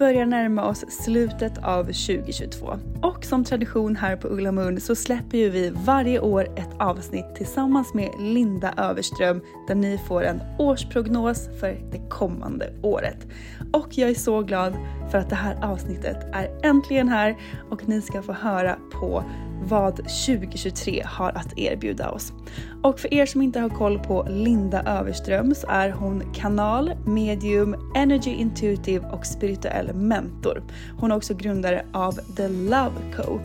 Börjar närma oss slutet av 2022 och som tradition här på Ulla Moon så släpper ju vi varje år ett avsnitt tillsammans med Linda Överström där ni får en årsprognos för det kommande året. Och jag är så glad för att det här avsnittet är äntligen här och ni ska få höra på vad 2023 har att erbjuda oss. Och för er som inte har koll på Linda Överström så är hon kanal, medium, energy intuitive och spirituell mentor. Hon är också grundare av The Love Co.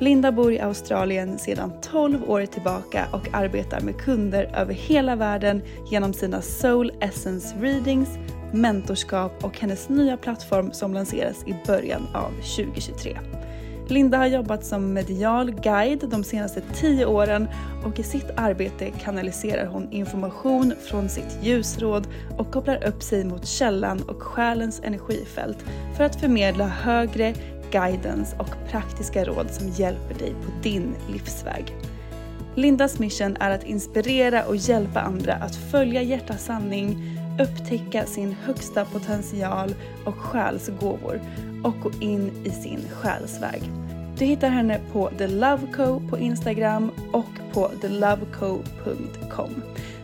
Linda bor i Australien sedan 12 år tillbaka och arbetar med kunder över hela världen genom sina Soul Essence Readings, mentorskap och hennes nya plattform som lanseras i början av 2023. Linda har jobbat som medial guide de senaste tio åren och i sitt arbete kanaliserar hon information från sitt ljusråd och kopplar upp sig mot källan och själens energifält för att förmedla högre guidance och praktiska råd som hjälper dig på din livsväg. Lindas mission är att inspirera och hjälpa andra att följa hjärtats sanning, upptäcka sin högsta potential och själsgåvor och gå in i sin själsväg. Du hittar henne på The Love Co på Instagram och på theloveco.com.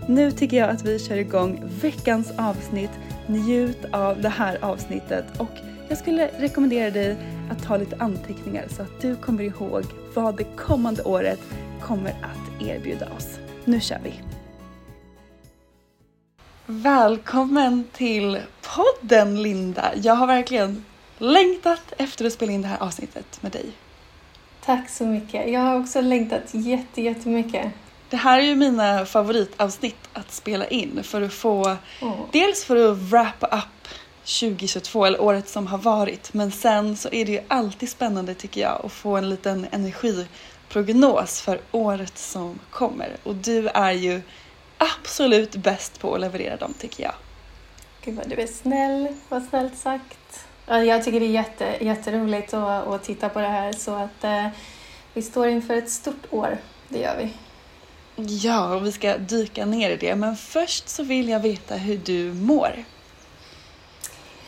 Nu tycker jag att vi kör igång veckans avsnitt. Njut av det här avsnittet och jag skulle rekommendera dig att ta lite anteckningar så att du kommer ihåg vad det kommande året kommer att erbjuda oss. Nu kör vi! Välkommen till podden Linda! Jag har verkligen längtat efter att spela in det här avsnittet med dig. Tack så mycket. Jag har också längtat jätte, jättemycket. Det här är ju mina favoritavsnitt att spela in för att få, oh. dels för att wrappa up 2022 eller året som har varit men sen så är det ju alltid spännande tycker jag att få en liten energiprognos för året som kommer och du är ju absolut bäst på att leverera dem tycker jag. Gud vad du är snäll, vad snällt sagt. Jag tycker det är jätte, jätteroligt att, att titta på det här så att eh, vi står inför ett stort år, det gör vi. Ja, och vi ska dyka ner i det. Men först så vill jag veta hur du mår.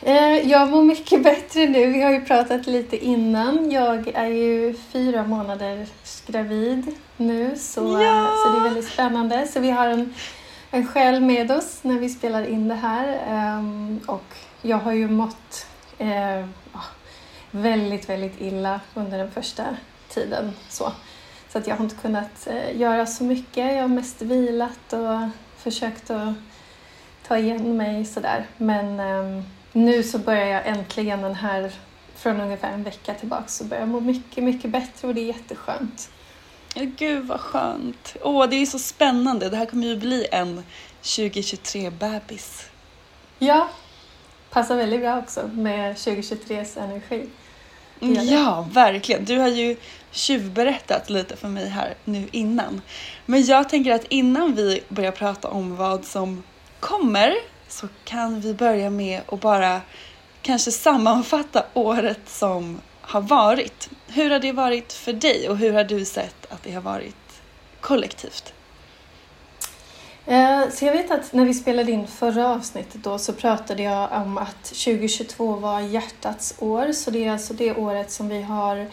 Eh, jag mår mycket bättre nu. Vi har ju pratat lite innan. Jag är ju fyra månader gravid nu så, ja! så det är väldigt spännande. Så vi har en, en själ med oss när vi spelar in det här. Um, och jag har ju mått uh, väldigt, väldigt illa under den första tiden. Så, så att jag har inte kunnat uh, göra så mycket. Jag har mest vilat och försökt att ta igen mig sådär. Men um, nu så börjar jag äntligen den här, från ungefär en vecka tillbaka, så börjar jag må mycket, mycket bättre och det är jätteskönt. Gud vad skönt. Åh, det är så spännande. Det här kommer ju bli en 2023-bebis. Ja, passar väldigt bra också med 2023s energi. Ja, verkligen. Du har ju tjuvberättat lite för mig här nu innan. Men jag tänker att innan vi börjar prata om vad som kommer så kan vi börja med att bara kanske sammanfatta året som har varit. Hur har det varit för dig och hur har du sett att det har varit kollektivt? Eh, så jag vet att när vi spelade in förra avsnittet då så pratade jag om att 2022 var hjärtats år. Så det är alltså det året som vi har,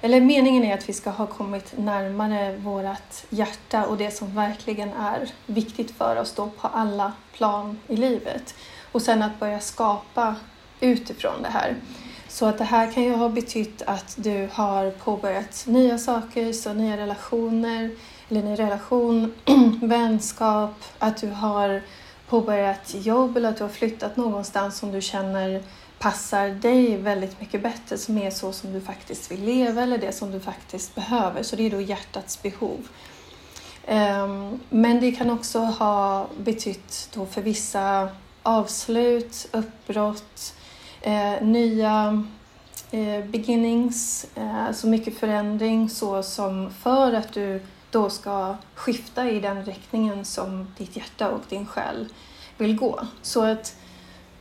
eller meningen är att vi ska ha kommit närmare vårt hjärta och det som verkligen är viktigt för oss då på alla plan i livet. Och sen att börja skapa utifrån det här. Så att det här kan ju ha betytt att du har påbörjat nya saker, så nya relationer, eller ny relation, vänskap, att du har påbörjat jobb eller att du har flyttat någonstans som du känner passar dig väldigt mycket bättre, som är så som du faktiskt vill leva eller det som du faktiskt behöver. Så det är då hjärtats behov. Ehm, men det kan också ha betytt då för vissa avslut, uppbrott, eh, nya eh, beginnings, eh, alltså mycket förändring så som för att du då ska skifta i den riktningen som ditt hjärta och din själ vill gå. Så att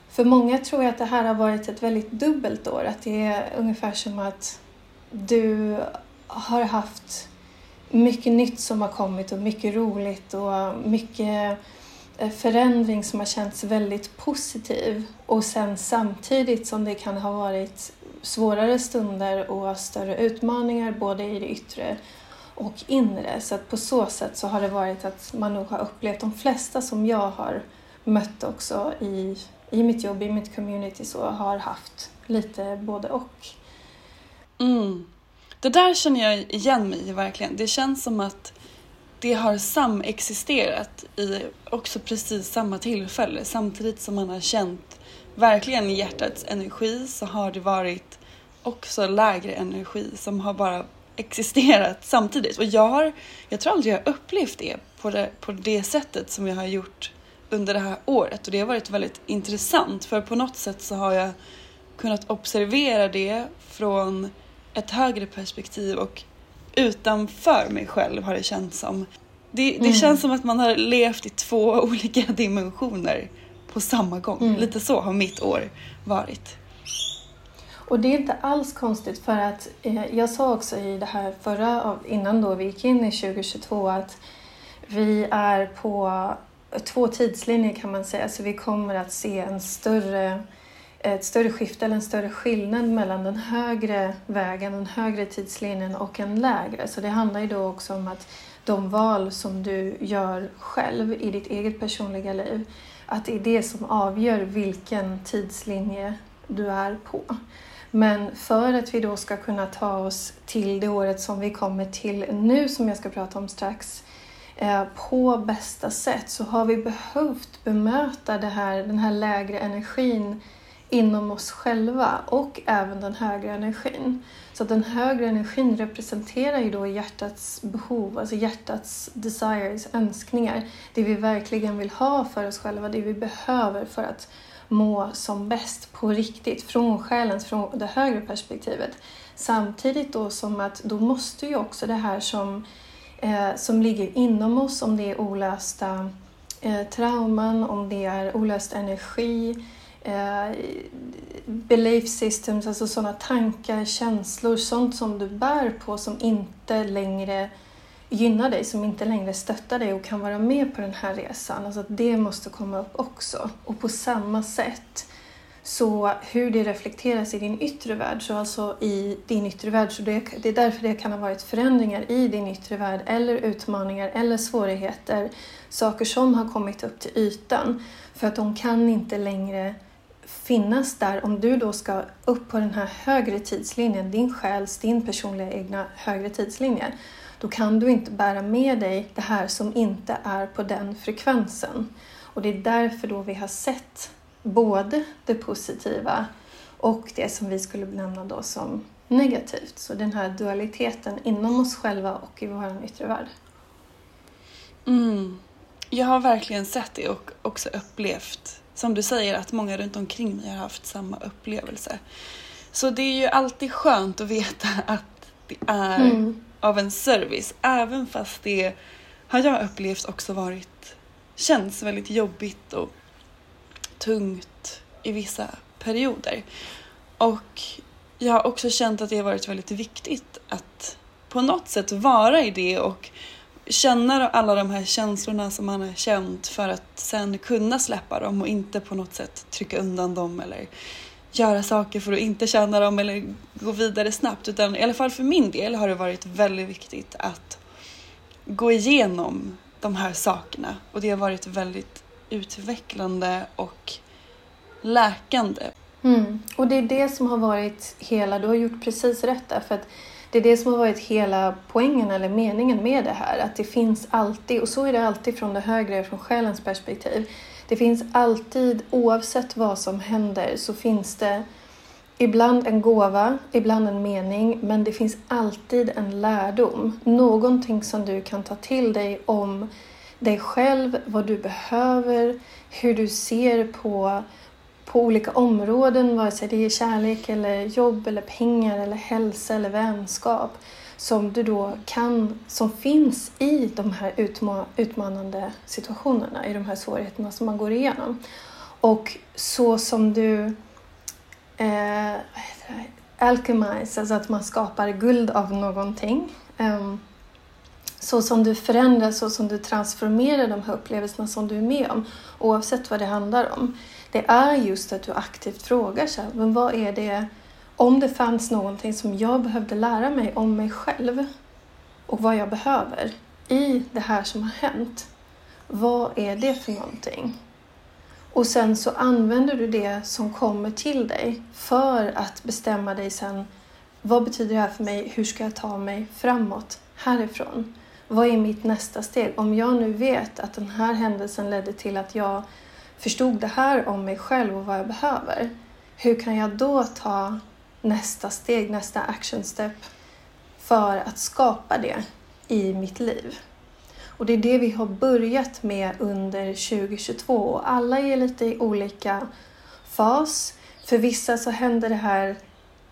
för många tror jag att det här har varit ett väldigt dubbelt år, att det är ungefär som att du har haft mycket nytt som har kommit och mycket roligt och mycket Eh, förändring som har känts väldigt positiv och sen samtidigt som det kan ha varit svårare stunder och större utmaningar både i det yttre och inre. Så att på så sätt så har det varit att man nog har upplevt de flesta som jag har mött också i, i mitt jobb, i mitt community, så har haft lite både och. Mm. Det där känner jag igen mig i verkligen. Det känns som att det har samexisterat i också precis samma tillfälle. Samtidigt som man har känt verkligen hjärtats energi så har det varit också lägre energi som har bara existerat samtidigt. Och jag, har, jag tror aldrig jag har upplevt det på, det på det sättet som jag har gjort under det här året och det har varit väldigt intressant för på något sätt så har jag kunnat observera det från ett högre perspektiv och utanför mig själv har det känts som. Det, det mm. känns som att man har levt i två olika dimensioner på samma gång. Mm. Lite så har mitt år varit. Och det är inte alls konstigt för att eh, jag sa också i det här förra, innan då vi gick in i 2022 att vi är på två tidslinjer kan man säga, så vi kommer att se en större ett större skifte eller en större skillnad mellan den högre vägen, den högre tidslinjen och en lägre. Så det handlar ju då också om att de val som du gör själv i ditt eget personliga liv, att det är det som avgör vilken tidslinje du är på. Men för att vi då ska kunna ta oss till det året som vi kommer till nu, som jag ska prata om strax, eh, på bästa sätt så har vi behövt bemöta det här, den här lägre energin inom oss själva och även den högre energin. Så den högre energin representerar ju då hjärtats behov, alltså hjärtats desires, önskningar. Det vi verkligen vill ha för oss själva, det vi behöver för att må som bäst på riktigt, från själens, från det högre perspektivet. Samtidigt då som att då måste ju också det här som, eh, som ligger inom oss, om det är olösta eh, trauman, om det är olöst energi, eh, belief systems, alltså sådana tankar, känslor, sånt som du bär på som inte längre gynnar dig, som inte längre stöttar dig och kan vara med på den här resan. Alltså det måste komma upp också. Och på samma sätt Så hur det reflekteras i din yttre värld, så alltså i din yttre värld, så det, det är därför det kan ha varit förändringar i din yttre värld eller utmaningar eller svårigheter, saker som har kommit upp till ytan. För att de kan inte längre finnas där om du då ska upp på den här högre tidslinjen, din själs, din personliga egna högre tidslinje. Då kan du inte bära med dig det här som inte är på den frekvensen. Och det är därför då vi har sett både det positiva och det som vi skulle benämna då som negativt. Så den här dualiteten inom oss själva och i vår yttre värld. Mm. Jag har verkligen sett det och också upplevt, som du säger, att många runt omkring mig har haft samma upplevelse. Så det är ju alltid skönt att veta att det är mm. av en service, även fast det har jag upplevt också varit, känns väldigt jobbigt och tungt i vissa perioder. Och jag har också känt att det har varit väldigt viktigt att på något sätt vara i det och känna alla de här känslorna som man har känt för att sen kunna släppa dem och inte på något sätt trycka undan dem eller göra saker för att inte känna dem eller gå vidare snabbt. Utan i alla fall för min del har det varit väldigt viktigt att gå igenom de här sakerna och det har varit väldigt utvecklande och läkande. Mm. Och det är det som har varit hela, du har gjort precis rätt där, för att det är det som har varit hela poängen eller meningen med det här. Att det finns alltid, och så är det alltid från det högre, från själens perspektiv. Det finns alltid, oavsett vad som händer, så finns det ibland en gåva, ibland en mening, men det finns alltid en lärdom. Någonting som du kan ta till dig om dig själv, vad du behöver, hur du ser på, på olika områden, vare sig det är kärlek eller jobb eller pengar eller hälsa eller vänskap som du då kan, som finns i de här utma utmanande situationerna, i de här svårigheterna som man går igenom. Och så som du eh, alchemize, alltså att man skapar guld av någonting. eh, så som du förändrar, så som du transformerar de här upplevelserna som du är med om, oavsett vad det handlar om, det är just att du aktivt frågar sig, men vad är det, om det fanns någonting som jag behövde lära mig om mig själv och vad jag behöver i det här som har hänt, vad är det för någonting? Och sen så använder du det som kommer till dig för att bestämma dig sen, vad betyder det här för mig? Hur ska jag ta mig framåt härifrån? Vad är mitt nästa steg? Om jag nu vet att den här händelsen ledde till att jag förstod det här om mig själv och vad jag behöver. Hur kan jag då ta nästa steg, nästa action step för att skapa det i mitt liv? Och det är det vi har börjat med under 2022 och alla är lite i olika fas. För vissa så händer det här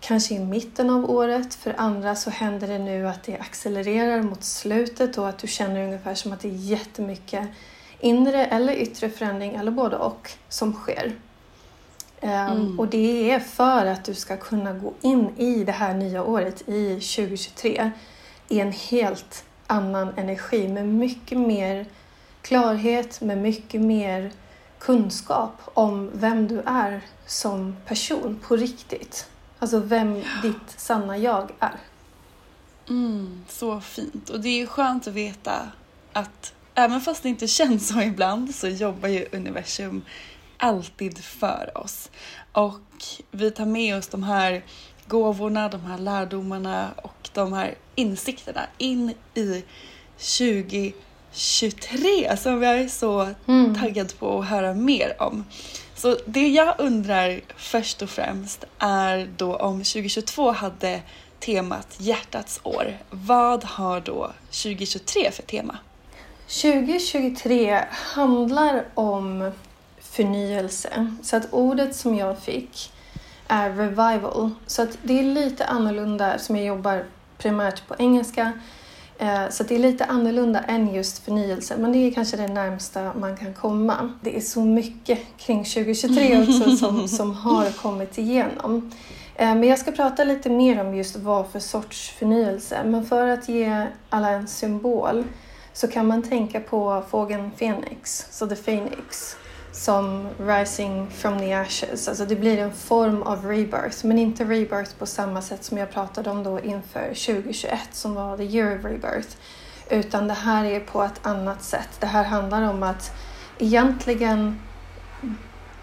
kanske i mitten av året. För andra så händer det nu att det accelererar mot slutet och att du känner ungefär som att det är jättemycket inre eller yttre förändring eller både och som sker. Ehm, mm. Och det är för att du ska kunna gå in i det här nya året, i 2023, i en helt annan energi med mycket mer klarhet, med mycket mer kunskap om vem du är som person på riktigt. Alltså vem ditt sanna jag är. Mm, så fint. Och det är skönt att veta att även fast det inte känns så ibland så jobbar ju universum alltid för oss. Och vi tar med oss de här gåvorna, de här lärdomarna och de här insikterna in i 2023 som jag är så mm. taggad på att höra mer om. Så det jag undrar först och främst är då om 2022 hade temat hjärtats år. Vad har då 2023 för tema? 2023 handlar om förnyelse. Så att ordet som jag fick är revival. Så att det är lite annorlunda som jag jobbar primärt på engelska. Eh, så det är lite annorlunda än just förnyelse, men det är kanske det närmsta man kan komma. Det är så mycket kring 2023 också som, som har kommit igenom. Eh, men jag ska prata lite mer om just vad för sorts förnyelse. Men för att ge alla en symbol så kan man tänka på fågeln Fenix, så the Phoenix, som Rising from the Ashes. Alltså det blir en form av rebirth, men inte rebirth på samma sätt som jag pratade om då inför 2021 som var the year of rebirth. Utan det här är på ett annat sätt. Det här handlar om att egentligen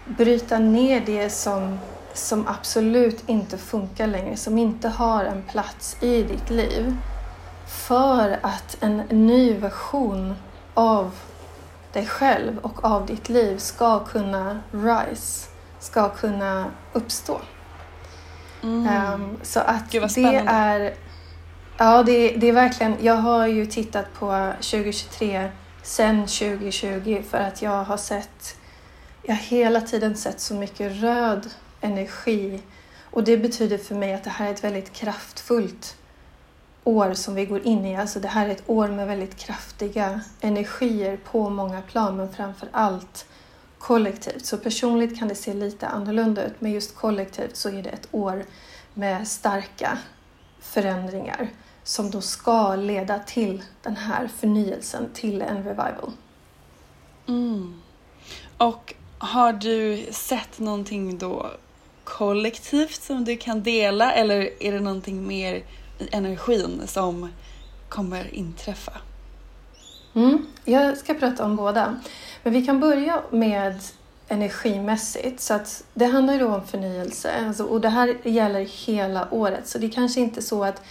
bryta ner det som, som absolut inte funkar längre, som inte har en plats i ditt liv. För att en ny version av dig själv och av ditt liv ska kunna rise, ska kunna uppstå. Mm. Um, så att Gud, det är... Ja, det, det är verkligen... Jag har ju tittat på 2023 sen 2020 för att jag har sett... Jag har hela tiden sett så mycket röd energi och det betyder för mig att det här är ett väldigt kraftfullt år som vi går in i. Alltså det här är ett år med väldigt kraftiga energier på många plan, men framför allt kollektivt. Så personligt kan det se lite annorlunda ut, men just kollektivt så är det ett år med starka förändringar som då ska leda till den här förnyelsen, till en revival. Mm. Och har du sett någonting då kollektivt som du kan dela eller är det någonting mer energin som kommer inträffa? Mm, jag ska prata om båda. Men vi kan börja med energimässigt. Så att det handlar ju då om förnyelse alltså, och det här gäller hela året. Så det är kanske inte så att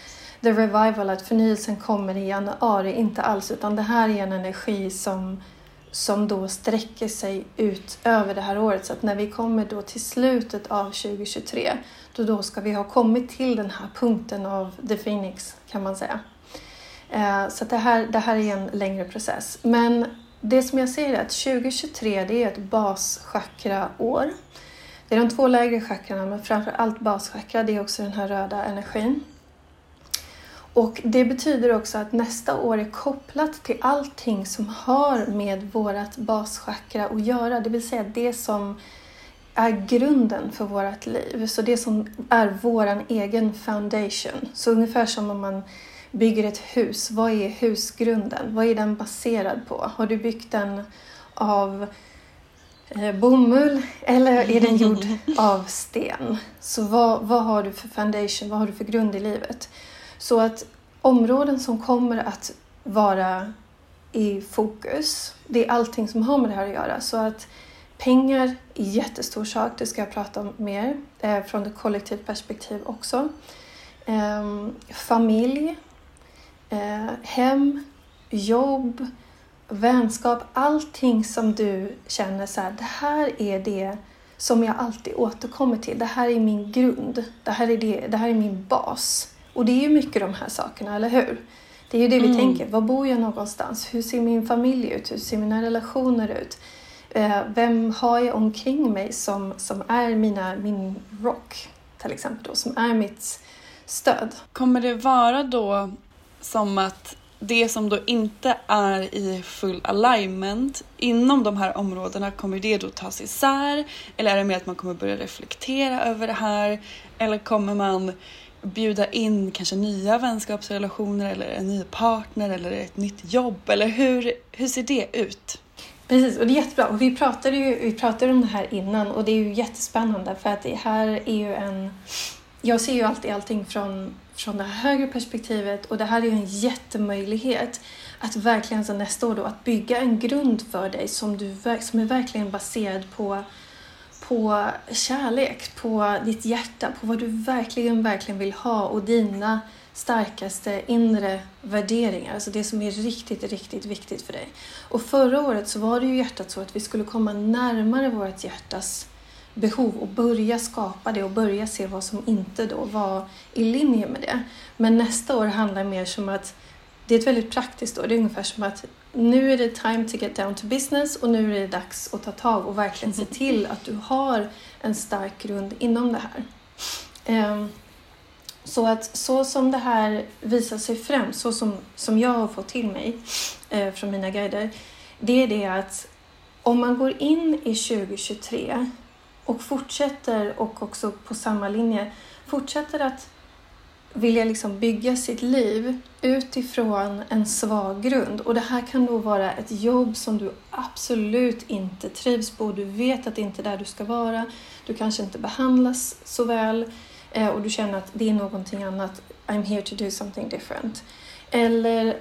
the revival, att förnyelsen kommer i januari, inte alls. Utan det här är en energi som, som då sträcker sig ut över det här året. Så att när vi kommer då till slutet av 2023 då, då ska vi ha kommit till den här punkten av the phoenix kan man säga. Eh, så det, här, det här är en längre process. Men det som jag ser är att 2023 det är ett baschakra-år. Det är de två lägre chakrarna men framför allt baschakra, det är också den här röda energin. Och Det betyder också att nästa år är kopplat till allting som har med vårt baschakra att göra. Det vill säga det som är grunden för vårt liv. Så det som är vår egen foundation. Så ungefär som om man bygger ett hus. Vad är husgrunden? Vad är den baserad på? Har du byggt den av eh, bomull eller är den gjord av sten? Så vad, vad har du för foundation? Vad har du för grund i livet? Så att områden som kommer att vara i fokus, det är allting som har med det här att göra. Så att Pengar är en jättestor sak, det ska jag prata om mer eh, från ett kollektivt perspektiv också. Eh, familj, eh, hem, jobb, vänskap, allting som du känner så här, det här är det som jag alltid återkommer till. Det här är min grund. Det här är, det, det här är min bas. Och det är ju mycket de här sakerna, eller hur? Det är ju det vi mm. tänker. Var bor jag någonstans? Hur ser min familj ut? Hur ser mina relationer ut? Eh, vem har jag omkring mig som, som är mina, min rock, till exempel, då, som är mitt stöd? Kommer det vara då som att det som då inte är i full alignment inom de här områdena, kommer det då tas isär? Eller är det mer att man kommer börja reflektera över det här? Eller kommer man bjuda in kanske nya vänskapsrelationer eller en ny partner eller ett nytt jobb? Eller hur, hur ser det ut? Precis, och det är jättebra. Och vi pratade ju vi pratade om det här innan och det är ju jättespännande för att det här är ju en... Jag ser ju alltid allting från, från det högre perspektivet och det här är ju en jättemöjlighet att verkligen så nästa år då, att bygga en grund för dig som, du, som är verkligen baserad på, på kärlek, på ditt hjärta, på vad du verkligen, verkligen vill ha och dina starkaste inre värderingar, alltså det som är riktigt, riktigt viktigt för dig. Och förra året så var det ju hjärtat så att vi skulle komma närmare vårt hjärtas behov och börja skapa det och börja se vad som inte då var i linje med det. Men nästa år handlar mer som att det är ett väldigt praktiskt år. Det är ungefär som att nu är det time to get down to business och nu är det dags att ta tag och verkligen se till att du har en stark grund inom det här. Um, så att så som det här visar sig främst, så som, som jag har fått till mig eh, från mina guider, det är det att om man går in i 2023 och fortsätter och också på samma linje fortsätter att vilja liksom bygga sitt liv utifrån en svag grund. Och det här kan då vara ett jobb som du absolut inte trivs på. Du vet att det inte är där du ska vara. Du kanske inte behandlas så väl eh, och du känner att det är någonting annat. I'm here to do something different. Eller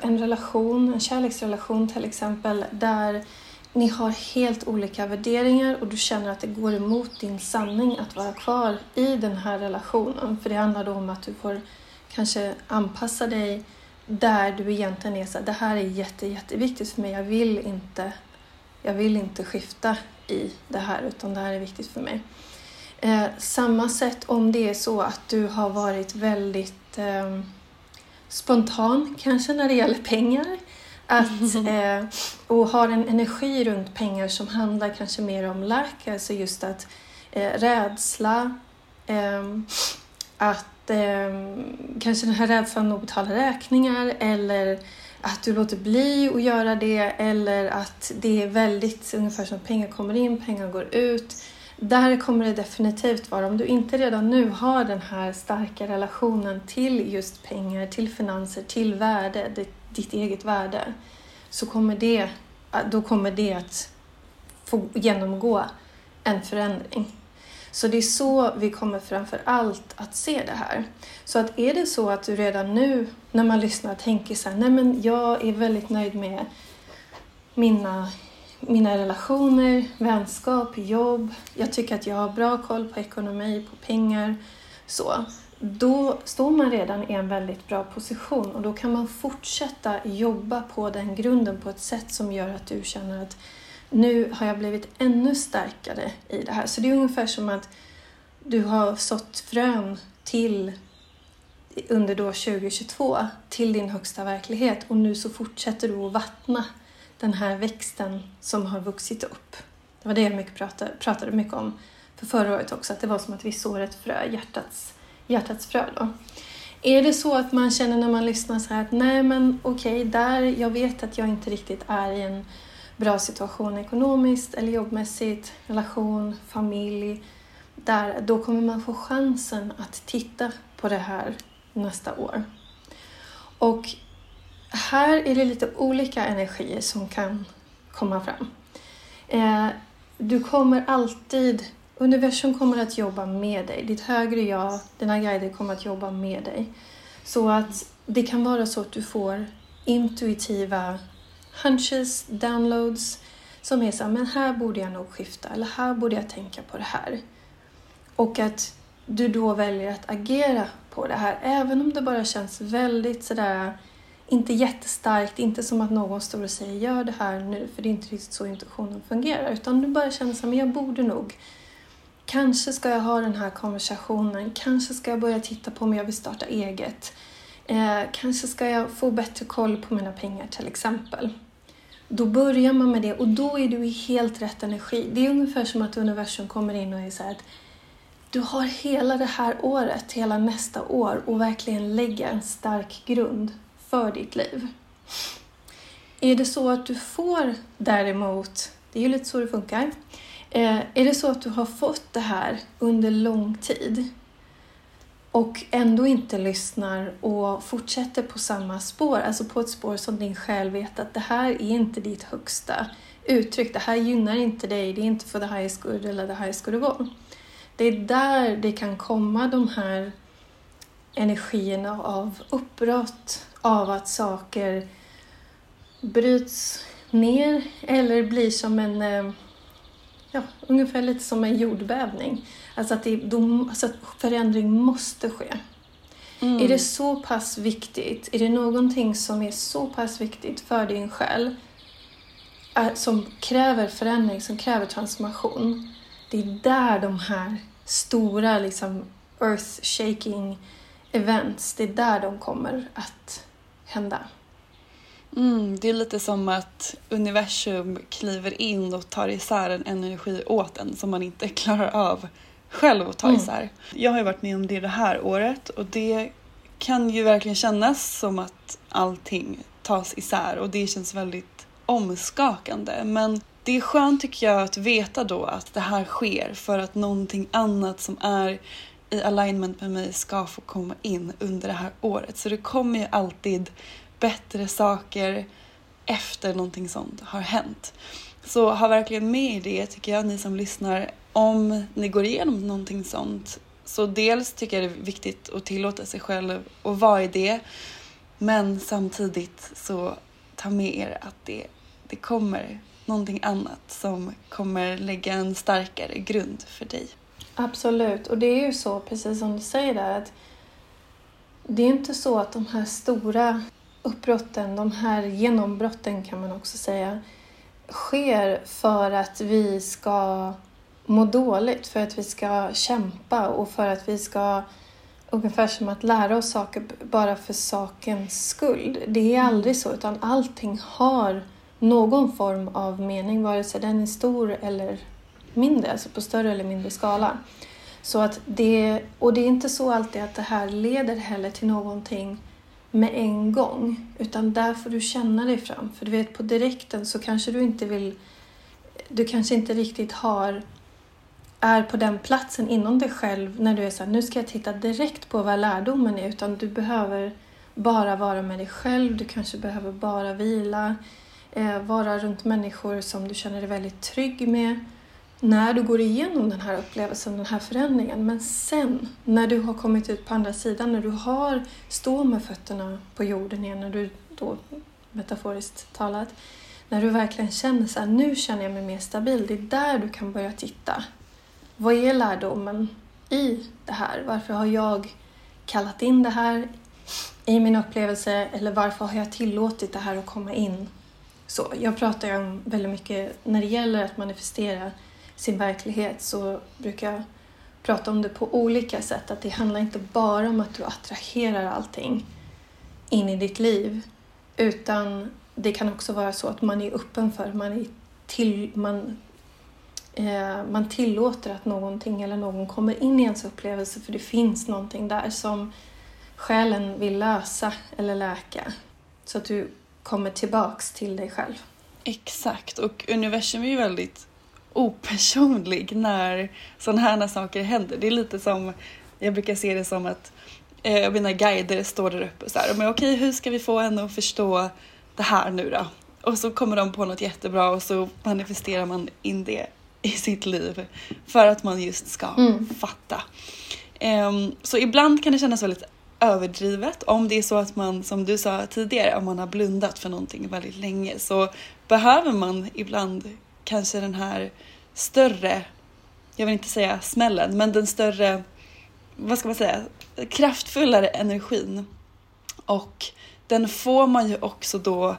en relation, en kärleksrelation till exempel, där ni har helt olika värderingar och du känner att det går emot din sanning att vara kvar i den här relationen. För det handlar då om att du får kanske anpassa dig där du egentligen är så det här är jätte, jätteviktigt för mig. Jag vill inte, jag vill inte skifta i det här utan det här är viktigt för mig. Eh, samma sätt om det är så att du har varit väldigt eh, spontan kanske när det gäller pengar att, eh, och har en energi runt pengar som handlar kanske mer om lack, alltså just att eh, rädsla, eh, att eh, kanske den här rädslan att betala räkningar eller att du låter bli att göra det eller att det är väldigt ungefär som att pengar kommer in, pengar går ut. Där kommer det definitivt vara, om du inte redan nu har den här starka relationen till just pengar, till finanser, till värde, ditt eget värde, så kommer det, då kommer det att få genomgå en förändring. Så det är så vi kommer framför allt att se det här. Så att är det så att du redan nu när man lyssnar tänker så här, nej men jag är väldigt nöjd med mina, mina relationer, vänskap, jobb, jag tycker att jag har bra koll på ekonomi, på pengar, så då står man redan i en väldigt bra position och då kan man fortsätta jobba på den grunden på ett sätt som gör att du känner att nu har jag blivit ännu starkare i det här. Så det är ungefär som att du har sått frön till under då 2022 till din högsta verklighet och nu så fortsätter du att vattna den här växten som har vuxit upp. Det var det jag mycket pratade, pratade mycket om för förra året också, att det var som att vi sår ett frö, hjärtats hjärtats frö då. Är det så att man känner när man lyssnar så här att nej men okej, okay, där, jag vet att jag inte riktigt är i en bra situation ekonomiskt eller jobbmässigt, relation, familj, där, då kommer man få chansen att titta på det här nästa år. Och här är det lite olika energier som kan komma fram. Eh, du kommer alltid Universum kommer att jobba med dig. Ditt högre jag, dina guider kommer att jobba med dig. Så att det kan vara så att du får intuitiva hunches, downloads som är så här, men här borde jag nog skifta eller här borde jag tänka på det här. Och att du då väljer att agera på det här, även om det bara känns väldigt sådär, inte jättestarkt, inte som att någon står och säger gör det här nu, för det är inte riktigt så intuitionen fungerar, utan du bara känner så här, men jag borde nog Kanske ska jag ha den här konversationen. Kanske ska jag börja titta på om jag vill starta eget. Eh, kanske ska jag få bättre koll på mina pengar till exempel. Då börjar man med det och då är du i helt rätt energi. Det är ungefär som att universum kommer in och säger att du har hela det här året, hela nästa år och verkligen lägga en stark grund för ditt liv. Är det så att du får däremot, det är ju lite så det funkar, Eh, Eh, är det så att du har fått det här under lång tid och ändå inte lyssnar och fortsätter på samma spår, alltså på ett spår som din själ vet att det här är inte ditt högsta uttryck, det här gynnar inte dig, det är inte för the highest good eller the highest good of all. Det är där det kan komma de här energierna av uppbrott, av att saker bryts ner eller blir som en eh, ja, ungefär lite som en jordbävning. Alltså att, det, de, alltså att förändring måste ske. Mm. Är det så pass viktigt, är det någonting som är så pass viktigt för din själ äh, som kräver förändring, som kräver transformation. Det är där de här stora liksom, earth-shaking events, det är där de kommer att hända. Mm, det är lite som att universum kliver in och tar isär en energi åt en som man inte klarar av själv att ta mm. isär. Jag har ju varit med om det det här året och det kan ju verkligen kännas som att allting tas isär och det känns väldigt omskakande. Men det är skönt tycker jag att veta då att det här sker för att någonting annat som är i alignment med mig ska få komma in under det här året. Så det kommer ju alltid bättre saker efter någonting sånt har hänt. Så ha verkligen med i det tycker jag, ni som lyssnar, om ni går igenom någonting sånt. Så dels tycker jag det är viktigt att tillåta sig själv att vara i det. Men samtidigt så ta med er att det, det kommer någonting annat som kommer lägga en starkare grund för dig. Absolut, och det är ju så, precis som du säger där, att det är inte så att de här stora uppbrotten, de här genombrotten kan man också säga, sker för att vi ska må dåligt, för att vi ska kämpa och för att vi ska ungefär som att lära oss saker bara för sakens skull. Det är aldrig så, utan allting har någon form av mening, vare sig den är stor eller mindre, alltså på större eller mindre skala. Så att det, och det är inte så alltid att det här leder heller till någonting med en gång, utan där får du känna dig fram. För du vet, på direkten så kanske du inte vill, du kanske inte riktigt har, är på den platsen inom dig själv när du är så här, nu ska jag titta direkt på vad lärdomen är, utan du behöver bara vara med dig själv, du kanske behöver bara vila, eh, vara runt människor som du känner dig väldigt trygg med när du går igenom den här upplevelsen, den här förändringen. Men sen, när du har kommit ut på andra sidan, när du har står med fötterna på jorden igen, när du då, metaforiskt talat, när du verkligen känner så här, nu känner jag mig mer stabil, det är där du kan börja titta. Vad är lärdomen i det här? Varför har jag kallat in det här i min upplevelse eller varför har jag tillåtit det här att komma in? Så jag pratar ju om väldigt mycket när det gäller att manifestera sin verklighet så brukar jag prata om det på olika sätt. Att det handlar inte bara om att du attraherar allting in i ditt liv. Utan det kan också vara så att man är öppen för, man, är till, man, eh, man tillåter att någonting eller någon kommer in i ens upplevelse för det finns någonting där som själen vill lösa eller läka. Så att du kommer tillbaks till dig själv. Exakt, och universum är ju väldigt opersonlig när sådana här saker händer. Det är lite som, jag brukar se det som att eh, mina guider står där uppe och så här, men okej hur ska vi få henne att förstå det här nu då? Och så kommer de på något jättebra och så manifesterar man in det i sitt liv för att man just ska mm. fatta. Um, så ibland kan det kännas väldigt överdrivet. Om det är så att man, som du sa tidigare, om man har blundat för någonting väldigt länge så behöver man ibland kanske den här större, jag vill inte säga smällen, men den större, vad ska man säga, kraftfullare energin. Och den får man ju också då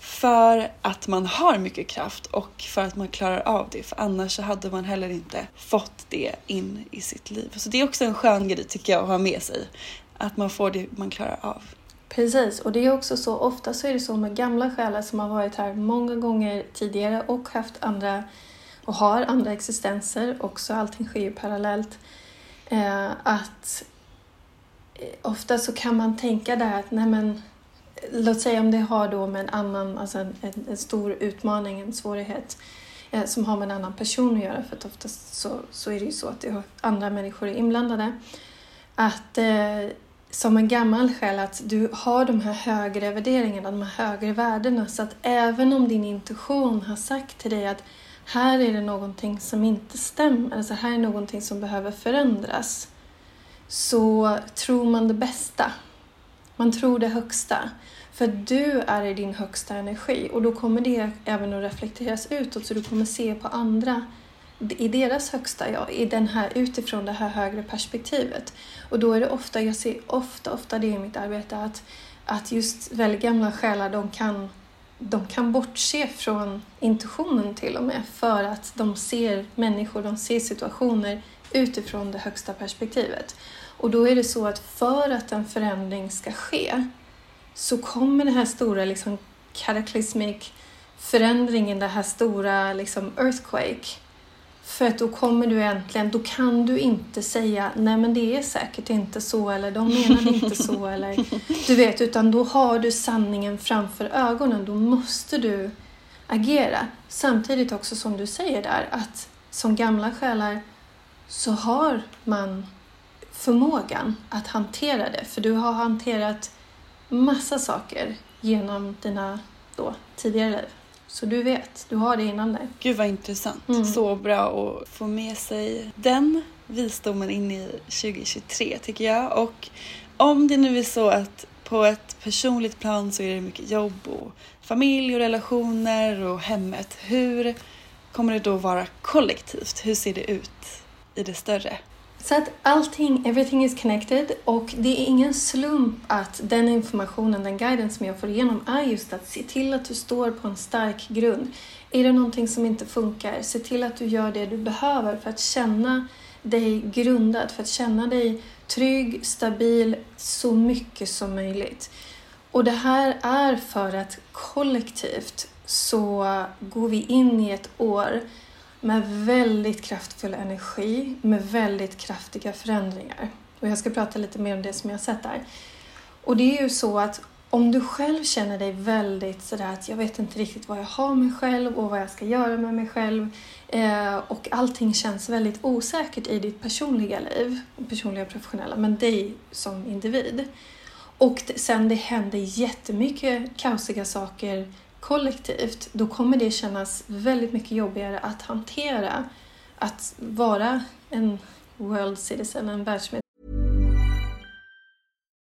för att man har mycket kraft och för att man klarar av det. För annars så hade man heller inte fått det in i sitt liv. Så det är också en skön grej tycker jag att ha med sig. Att man får det man klarar av. Precis, och det är också så, ofta så är det så med gamla själar som har varit här många gånger tidigare och haft andra och har andra existenser också, allting sker ju parallellt. Eh, att eh, ofta så kan man tänka där att nej men låt säga om det har då med en annan, alltså en, en, en stor utmaning, en svårighet eh, som har med en annan person att göra för att oftast så, så är det ju så att det har andra människor är inblandade. Att eh, som en gammal själ att du har de här högre värderingarna, de här högre värdena. Så att även om din intuition har sagt till dig att här är det någonting som inte stämmer, alltså här är någonting som behöver förändras, så tror man det bästa. Man tror det högsta. För du är i din högsta energi och då kommer det även att reflekteras utåt så du kommer se på andra i deras högsta jag, i den här, utifrån det här högre perspektivet. Och då är det ofta, jag ser ofta, ofta det i mitt arbete, att, att just väldigt gamla själar, de kan, de kan bortse från intuitionen till och med, för att de ser människor, de ser situationer utifrån det högsta perspektivet. Och då är det så att för att en förändring ska ske så kommer den här stora liksom, cataclysmic förändringen, den här stora liksom, earthquake, för att då kommer du äntligen, då kan du inte säga nej men det är säkert inte så eller de menade inte så eller du vet, utan då har du sanningen framför ögonen. Då måste du agera. Samtidigt också som du säger där att som gamla själar så har man förmågan att hantera det. För du har hanterat massa saker genom dina då, tidigare liv. Så du vet, du har det innan dig. Gud vad intressant. Mm. Så bra att få med sig den visdomen in i 2023 tycker jag. Och om det nu är så att på ett personligt plan så är det mycket jobb och familj och relationer och hemmet. Hur kommer det då vara kollektivt? Hur ser det ut i det större? Så att allting, everything is connected och det är ingen slump att den informationen, den guiden som jag får igenom är just att se till att du står på en stark grund. Är det någonting som inte funkar, se till att du gör det du behöver för att känna dig grundad, för att känna dig trygg, stabil, så mycket som möjligt. Och det här är för att kollektivt så går vi in i ett år med väldigt kraftfull energi, med väldigt kraftiga förändringar. Och jag ska prata lite mer om det som jag har sett där. Och det är ju så att om du själv känner dig väldigt sådär att jag vet inte riktigt vad jag har mig själv och vad jag ska göra med mig själv eh, och allting känns väldigt osäkert i ditt personliga liv, personliga och professionella, men dig som individ. Och sen det händer jättemycket kaosiga saker kollektivt, då kommer det kännas väldigt mycket jobbigare att hantera att vara en world citizen, en världsmedborgare.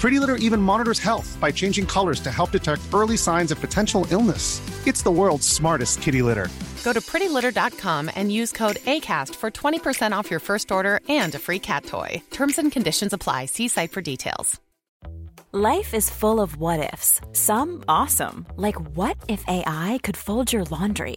Pretty Litter even monitors health by changing colors to help detect early signs of potential illness. It's the world's smartest kitty litter. Go to prettylitter.com and use code ACAST for 20% off your first order and a free cat toy. Terms and conditions apply. See site for details. Life is full of what ifs, some awesome, like what if AI could fold your laundry?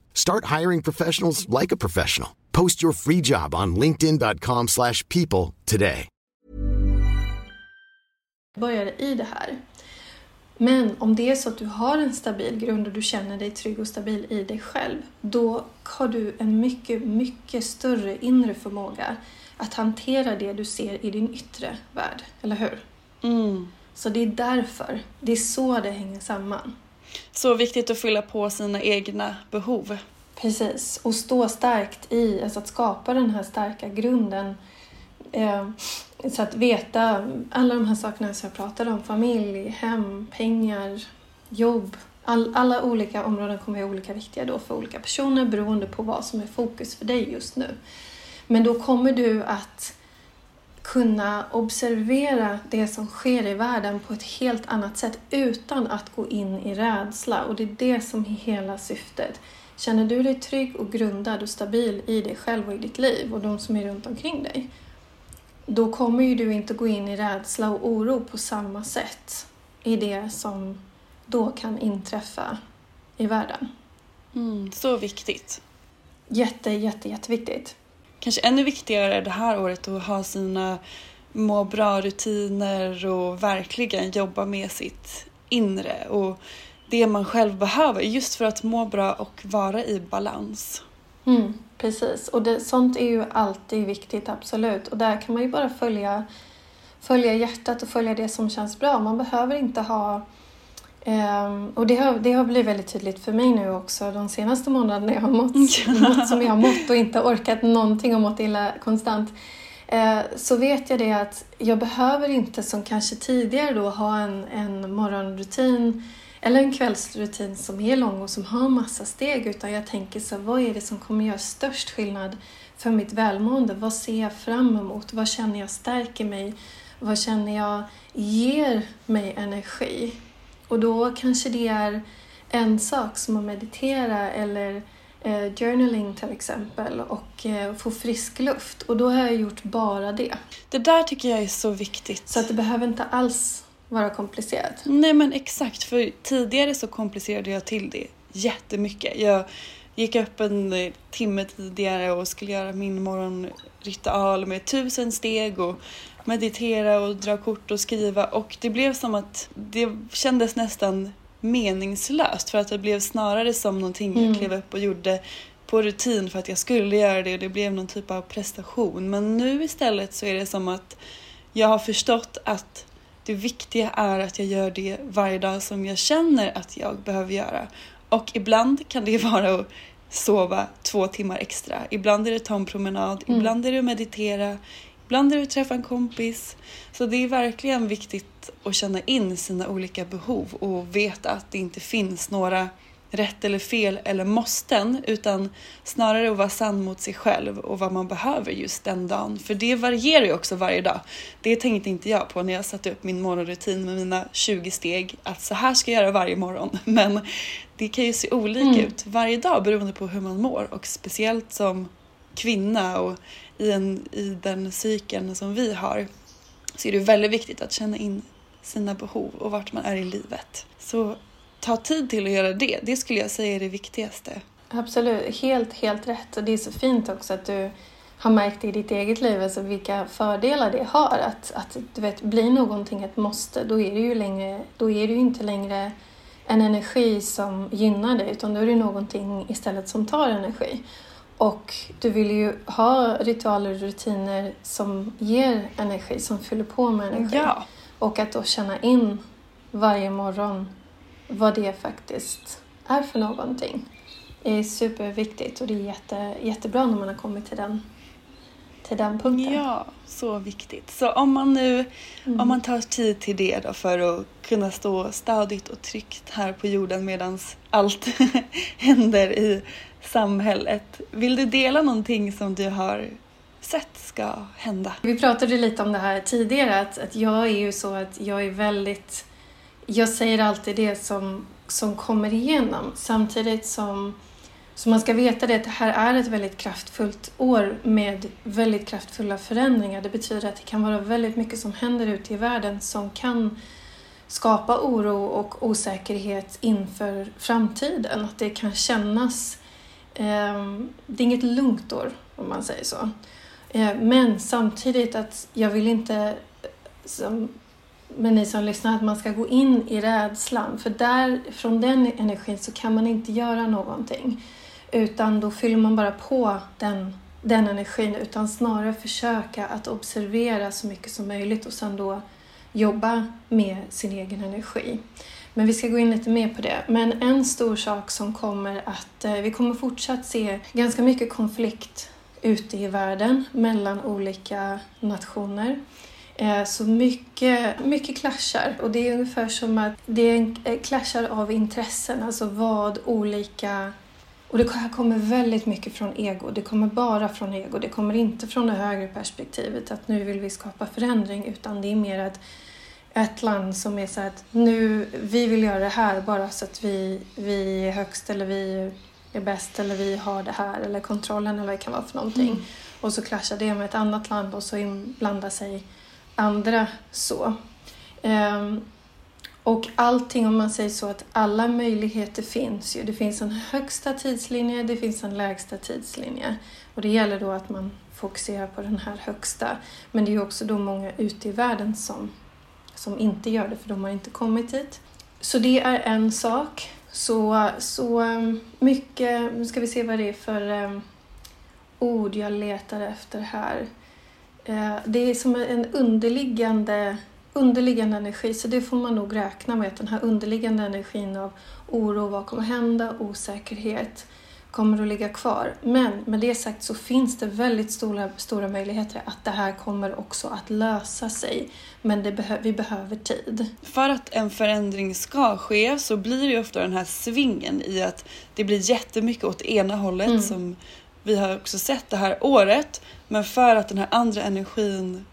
Start hiring professionals like a professional. Post your free job on linkedin.com/people today. Började i det här. Men om det är så att du har en stabil grund och du känner dig trygg och stabil i dig själv, då har du en mycket, mycket större inre förmåga att hantera det du ser i din yttre värld, eller hur? Mm. Så det är därför, det är så det hänger samman. Så viktigt att fylla på sina egna behov. Precis, och stå starkt i, alltså att skapa den här starka grunden. Eh, så att veta alla de här sakerna som jag pratade om, familj, hem, pengar, jobb. All, alla olika områden kommer att vara olika viktiga då för olika personer beroende på vad som är fokus för dig just nu. Men då kommer du att kunna observera det som sker i världen på ett helt annat sätt utan att gå in i rädsla. Och det är det som är hela syftet. Känner du dig trygg och grundad och stabil i dig själv och i ditt liv och de som är runt omkring dig, då kommer ju du inte gå in i rädsla och oro på samma sätt i det som då kan inträffa i världen. Mm, så viktigt. Jätte, jätte, jätteviktigt. Kanske ännu viktigare det här året att ha sina må bra-rutiner och verkligen jobba med sitt inre och det man själv behöver just för att må bra och vara i balans. Mm, precis, och det, sånt är ju alltid viktigt, absolut. Och där kan man ju bara följa, följa hjärtat och följa det som känns bra. Man behöver inte ha Um, och det har, det har blivit väldigt tydligt för mig nu också de senaste månaderna jag har mått, mått som jag har mått och inte orkat någonting och mått illa konstant. Uh, så vet jag det att jag behöver inte som kanske tidigare då ha en, en morgonrutin eller en kvällsrutin som är lång och som har massa steg utan jag tänker så vad är det som kommer göra störst skillnad för mitt välmående? Vad ser jag fram emot? Vad känner jag stärker mig? Vad känner jag ger mig energi? Och då kanske det är en sak som att meditera eller eh, journaling till exempel och eh, få frisk luft. Och då har jag gjort bara det. Det där tycker jag är så viktigt. Så att det behöver inte alls vara komplicerat. Nej men exakt, för tidigare så komplicerade jag till det jättemycket. Jag gick upp en timme tidigare och skulle göra min morgonritual med tusen steg och meditera och dra kort och skriva och det blev som att det kändes nästan meningslöst för att det blev snarare som någonting mm. jag klev upp och gjorde på rutin för att jag skulle göra det och det blev någon typ av prestation. Men nu istället så är det som att jag har förstått att det viktiga är att jag gör det varje dag som jag känner att jag behöver göra. Och ibland kan det vara att sova två timmar extra. Ibland är det att ta en promenad, mm. ibland är det att meditera, Ibland är det att träffa en kompis. Så det är verkligen viktigt att känna in sina olika behov och veta att det inte finns några rätt eller fel eller måsten utan snarare att vara sann mot sig själv och vad man behöver just den dagen. För det varierar ju också varje dag. Det tänkte inte jag på när jag satte upp min morgonrutin med mina 20 steg att så här ska jag göra varje morgon. Men det kan ju se olika mm. ut varje dag beroende på hur man mår och speciellt som kvinna och i, en, i den cykeln som vi har så är det väldigt viktigt att känna in sina behov och vart man är i livet. Så ta tid till att göra det. Det skulle jag säga är det viktigaste. Absolut, helt, helt rätt. Och det är så fint också att du har märkt i ditt eget liv, alltså vilka fördelar det har. Att, att du vet, blir någonting ett måste, då är det ju, längre, då är det ju inte längre en energi som gynnar dig, utan då är det någonting istället som tar energi. Och du vill ju ha ritualer och rutiner som ger energi, som fyller på med energi. Ja. Och att då känna in varje morgon vad det faktiskt är för någonting är superviktigt och det är jätte, jättebra när man har kommit till den, till den punkten. Ja, så viktigt. Så om man nu mm. om man tar tid till det då för att kunna stå stadigt och tryggt här på jorden medan allt händer i samhället. Vill du dela någonting som du har sett ska hända? Vi pratade lite om det här tidigare, att, att jag är ju så att jag är väldigt... Jag säger alltid det som, som kommer igenom samtidigt som så man ska veta det att det här är ett väldigt kraftfullt år med väldigt kraftfulla förändringar. Det betyder att det kan vara väldigt mycket som händer ute i världen som kan skapa oro och osäkerhet inför framtiden. Att det kan kännas Ehm, det är inget lugnt år, om man säger så. Ehm, men samtidigt att jag vill inte, som, med ni som lyssnar, att man ska gå in i rädslan. För där, från den energin så kan man inte göra någonting. Utan då fyller man bara på den, den energin. Utan snarare försöka att observera så mycket som möjligt och sen då jobba med sin egen energi. Men vi ska gå in lite mer på det. Men en stor sak som kommer att eh, vi kommer fortsatt se ganska mycket konflikt ute i världen mellan olika nationer. Eh, så mycket, mycket clashar och det är ungefär som att det är en eh, clashar av intressen, alltså vad olika och det här kommer väldigt mycket från ego. Det kommer bara från ego. Det kommer inte från det högre perspektivet att nu vill vi skapa förändring utan det är mer att ett land som är så att nu, vi vill göra det här bara så att vi, vi är högst eller vi är bäst eller vi har det här eller kontrollen eller vad det kan vara för någonting. Mm. Och så clashar det med ett annat land och så inblandar sig andra så. Um, och allting, om man säger så, att alla möjligheter finns ju. Det finns en högsta tidslinje, det finns en lägsta tidslinje. Och det gäller då att man fokuserar på den här högsta. Men det är också då många ute i världen som, som inte gör det, för de har inte kommit dit. Så det är en sak. Så, så ehm, mycket, nu ska vi se vad det är för ehm, ord jag letar efter här. Eh, det är som en underliggande underliggande energi, så det får man nog räkna med att den här underliggande energin av oro, vad kommer hända, osäkerhet kommer att ligga kvar. Men med det sagt så finns det väldigt stora, stora möjligheter att det här kommer också att lösa sig. Men det behö vi behöver tid. För att en förändring ska ske så blir det ofta den här svingen i att det blir jättemycket åt ena hållet mm. som vi har också sett det här året. Men för att den här andra energin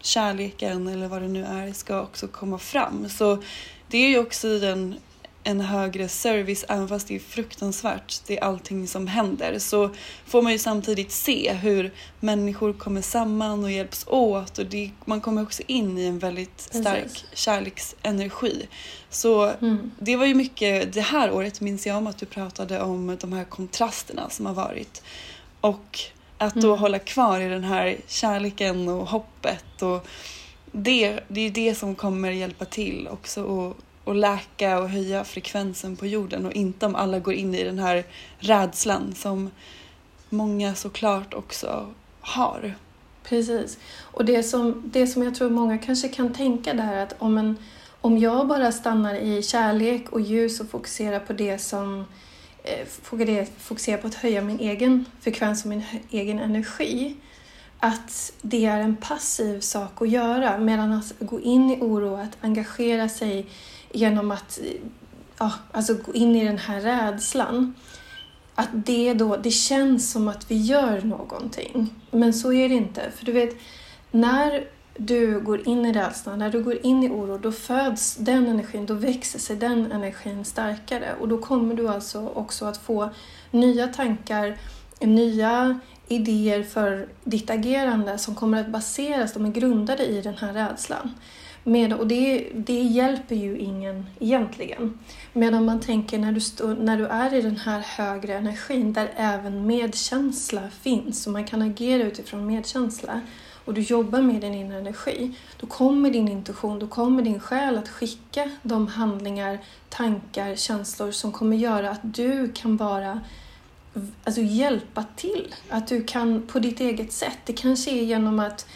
kärleken eller vad det nu är ska också komma fram. Så det är ju också en, en högre service, även fast det är fruktansvärt, det är allting som händer, så får man ju samtidigt se hur människor kommer samman och hjälps åt och det, man kommer också in i en väldigt stark Precis. kärleksenergi. Så mm. det var ju mycket, det här året minns jag om att du pratade om de här kontrasterna som har varit. Och att då mm. hålla kvar i den här kärleken och hoppet. Och det, det är det som kommer hjälpa till också och, och läka och höja frekvensen på jorden och inte om alla går in i den här rädslan som många såklart också har. Precis. Och det som, det som jag tror många kanske kan tänka där att om, en, om jag bara stannar i kärlek och ljus och fokuserar på det som Eh, på att höja min egen frekvens och min egen energi. Att det är en passiv sak att göra medan att gå in i oro, att engagera sig genom att ja, alltså gå in i den här rädslan. Att det då, det känns som att vi gör någonting. Men så är det inte. För du vet, när du går in i rädslan, när du går in i oro, då föds den energin, då växer sig den energin starkare. Och då kommer du alltså också att få nya tankar, nya idéer för ditt agerande som kommer att baseras, de är grundade i den här rädslan. Med, och det, det hjälper ju ingen egentligen. Medan man tänker när du, stå, när du är i den här högre energin där även medkänsla finns och man kan agera utifrån medkänsla och du jobbar med din inre energi, då kommer din intuition, då kommer din själ att skicka de handlingar, tankar, känslor som kommer göra att du kan vara alltså hjälpa till. Att du kan på ditt eget sätt. Det kanske är genom att,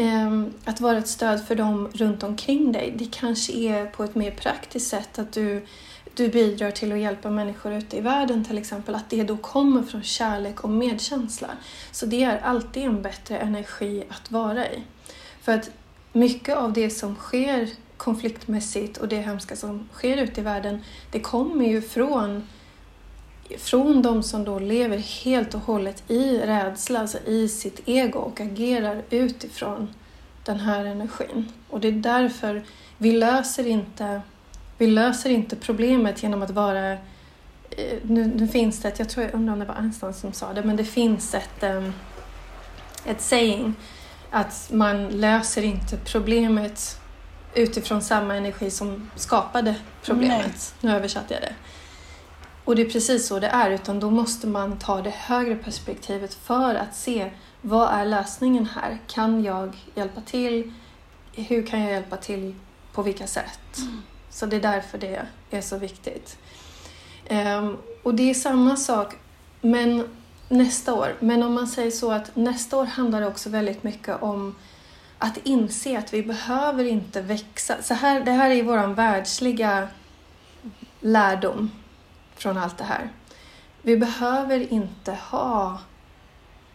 Ehm, att vara ett stöd för dem runt omkring dig. Det kanske är på ett mer praktiskt sätt att du du bidrar till att hjälpa människor ute i världen till exempel, att det då kommer från kärlek och medkänsla. Så det är alltid en bättre energi att vara i. För att mycket av det som sker konfliktmässigt och det hemska som sker ute i världen, det kommer ju från från de som då lever helt och hållet i rädsla, alltså i sitt ego och agerar utifrån den här energin. Och det är därför vi löser inte vi löser inte problemet genom att vara... Eh, nu, nu finns det ett, jag tror, jag undrar om det var Einstein som sa det, men det finns ett, um, ett saying att man löser inte problemet utifrån samma energi som skapade problemet. Nej. Nu översatte jag det. Och det är precis så det är, utan då måste man ta det högre perspektivet för att se vad är lösningen här? Kan jag hjälpa till? Hur kan jag hjälpa till? På vilka sätt? Mm. Så det är därför det är så viktigt. Um, och det är samma sak, men nästa år. Men om man säger så att nästa år handlar det också väldigt mycket om att inse att vi behöver inte växa. Så här, det här är vår världsliga lärdom från allt det här. Vi behöver inte ha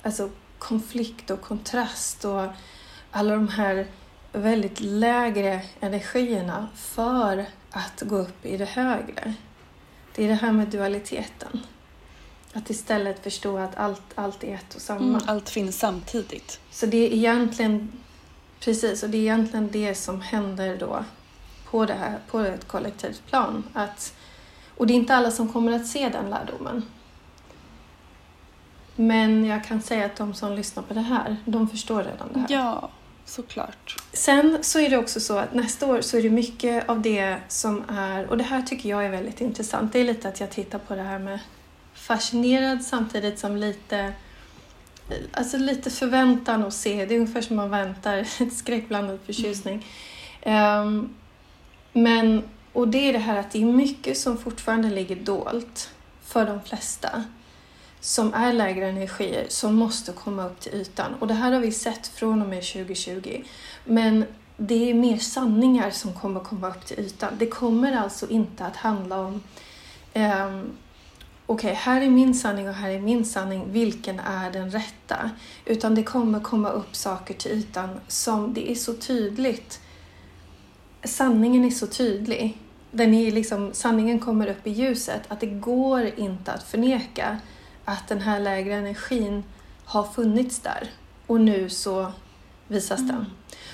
alltså, konflikt och kontrast och alla de här väldigt lägre energierna för att gå upp i det högre. Det är det här med dualiteten. Att istället förstå att allt, allt är ett och samma. Mm, allt finns samtidigt. Så det är egentligen precis, och det är egentligen det som händer då på, det här, på ett kollektivt plan. Att, och det är inte alla som kommer att se den lärdomen. Men jag kan säga att de som lyssnar på det här, de förstår redan det här. Ja, såklart. Sen så är det också så att nästa år så är det mycket av det som är, och det här tycker jag är väldigt intressant, det är lite att jag tittar på det här med fascinerad samtidigt som lite Alltså lite förväntan att se, det är ungefär som man väntar ett skräckblandad förtjusning. Um, men, och det är det här att det är mycket som fortfarande ligger dolt för de flesta som är lägre energier som måste komma upp till ytan. Och det här har vi sett från och med 2020. Men det är mer sanningar som kommer komma upp till ytan. Det kommer alltså inte att handla om um, okej, okay, här är min sanning och här är min sanning, vilken är den rätta? Utan det kommer komma upp saker till ytan som det är så tydligt. Sanningen är så tydlig. Den är liksom, sanningen kommer upp i ljuset, att det går inte att förneka att den här lägre energin har funnits där och nu så visas mm. den.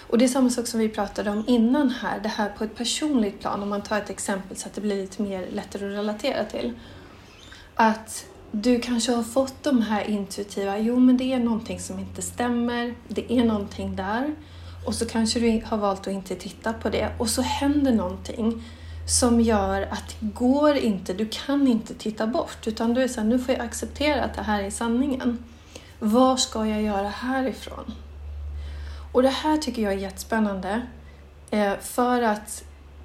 Och det är samma sak som vi pratade om innan här, det här på ett personligt plan, om man tar ett exempel så att det blir lite mer lättare att relatera till. Att du kanske har fått de här intuitiva, jo men det är någonting som inte stämmer, det är någonting där. Och så kanske du har valt att inte titta på det och så händer någonting som gör att det går inte, du kan inte titta bort utan du är såhär, nu får jag acceptera att det här är sanningen. Vad ska jag göra härifrån? Och det här tycker jag är jättespännande eh, för att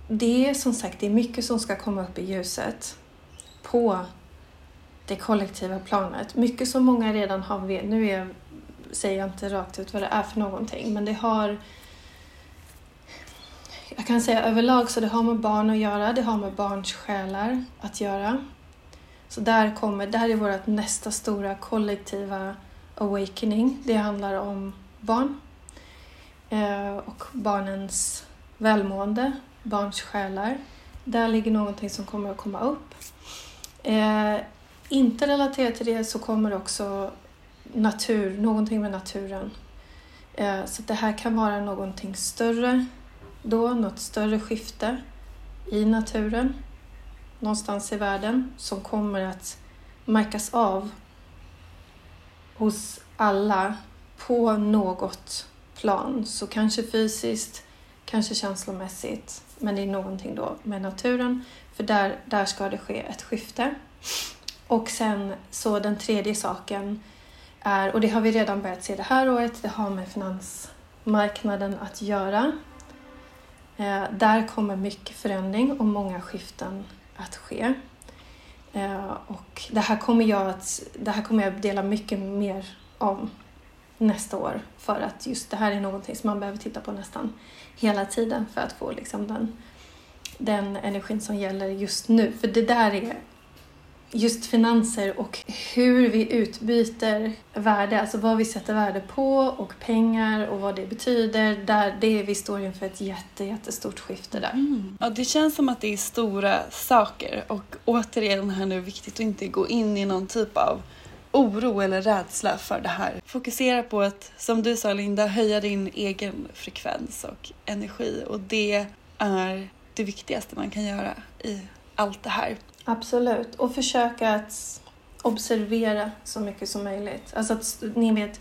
det är som sagt det är mycket som ska komma upp i ljuset på det kollektiva planet. Mycket som många redan har vet. Nu är, säger jag inte rakt ut vad det är för någonting men det har jag kan säga överlag så det har med barn att göra, det har med barns själar att göra. Så där kommer, där är vårt nästa stora kollektiva awakening. Det handlar om barn eh, och barnens välmående, barns själar. Där ligger någonting som kommer att komma upp. Eh, inte relaterat till det så kommer också natur, någonting med naturen. Eh, så det här kan vara någonting större då något större skifte i naturen någonstans i världen som kommer att märkas av hos alla på något plan. Så kanske fysiskt, kanske känslomässigt, men det är någonting då med naturen. För där, där ska det ske ett skifte. Och sen så den tredje saken är, och det har vi redan börjat se det här året, det har med finansmarknaden att göra. Eh, där kommer mycket förändring och många skiften att ske. Eh, och det här kommer jag att det här kommer jag dela mycket mer om nästa år för att just det här är någonting som man behöver titta på nästan hela tiden för att få liksom den, den energin som gäller just nu. För det där är just finanser och hur vi utbyter värde, alltså vad vi sätter värde på och pengar och vad det betyder. Där det vi står inför ett jätte, jättestort skifte där. Mm. Ja, det känns som att det är stora saker och återigen här nu viktigt att inte gå in i någon typ av oro eller rädsla för det här. Fokusera på att, som du sa Linda, höja din egen frekvens och energi och det är det viktigaste man kan göra i allt det här. Absolut, och försöka att observera så mycket som möjligt. Alltså att ni vet,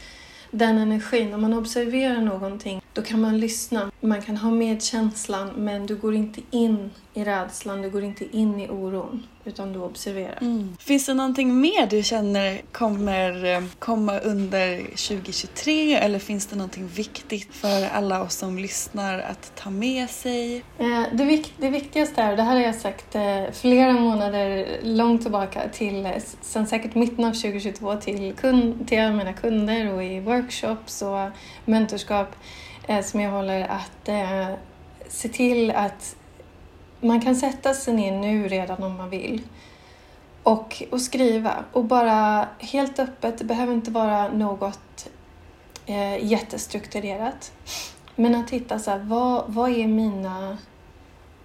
den energin, när man observerar någonting, då kan man lyssna. Man kan ha medkänslan, men du går inte in i rädslan, du går inte in i oron, utan du observerar. Mm. Finns det någonting mer du känner kommer eh, komma under 2023 eller finns det någonting viktigt för alla oss som lyssnar att ta med sig? Eh, det, vik det viktigaste är, och det här har jag sagt eh, flera månader långt tillbaka till, sen säkert mitten av 2022 till, kund, till mina kunder och i workshops och mentorskap som jag håller, att se till att man kan sätta sig ner nu redan om man vill och, och skriva. Och bara helt öppet, det behöver inte vara något eh, jättestrukturerat. Men att hitta så här, vad, vad är mina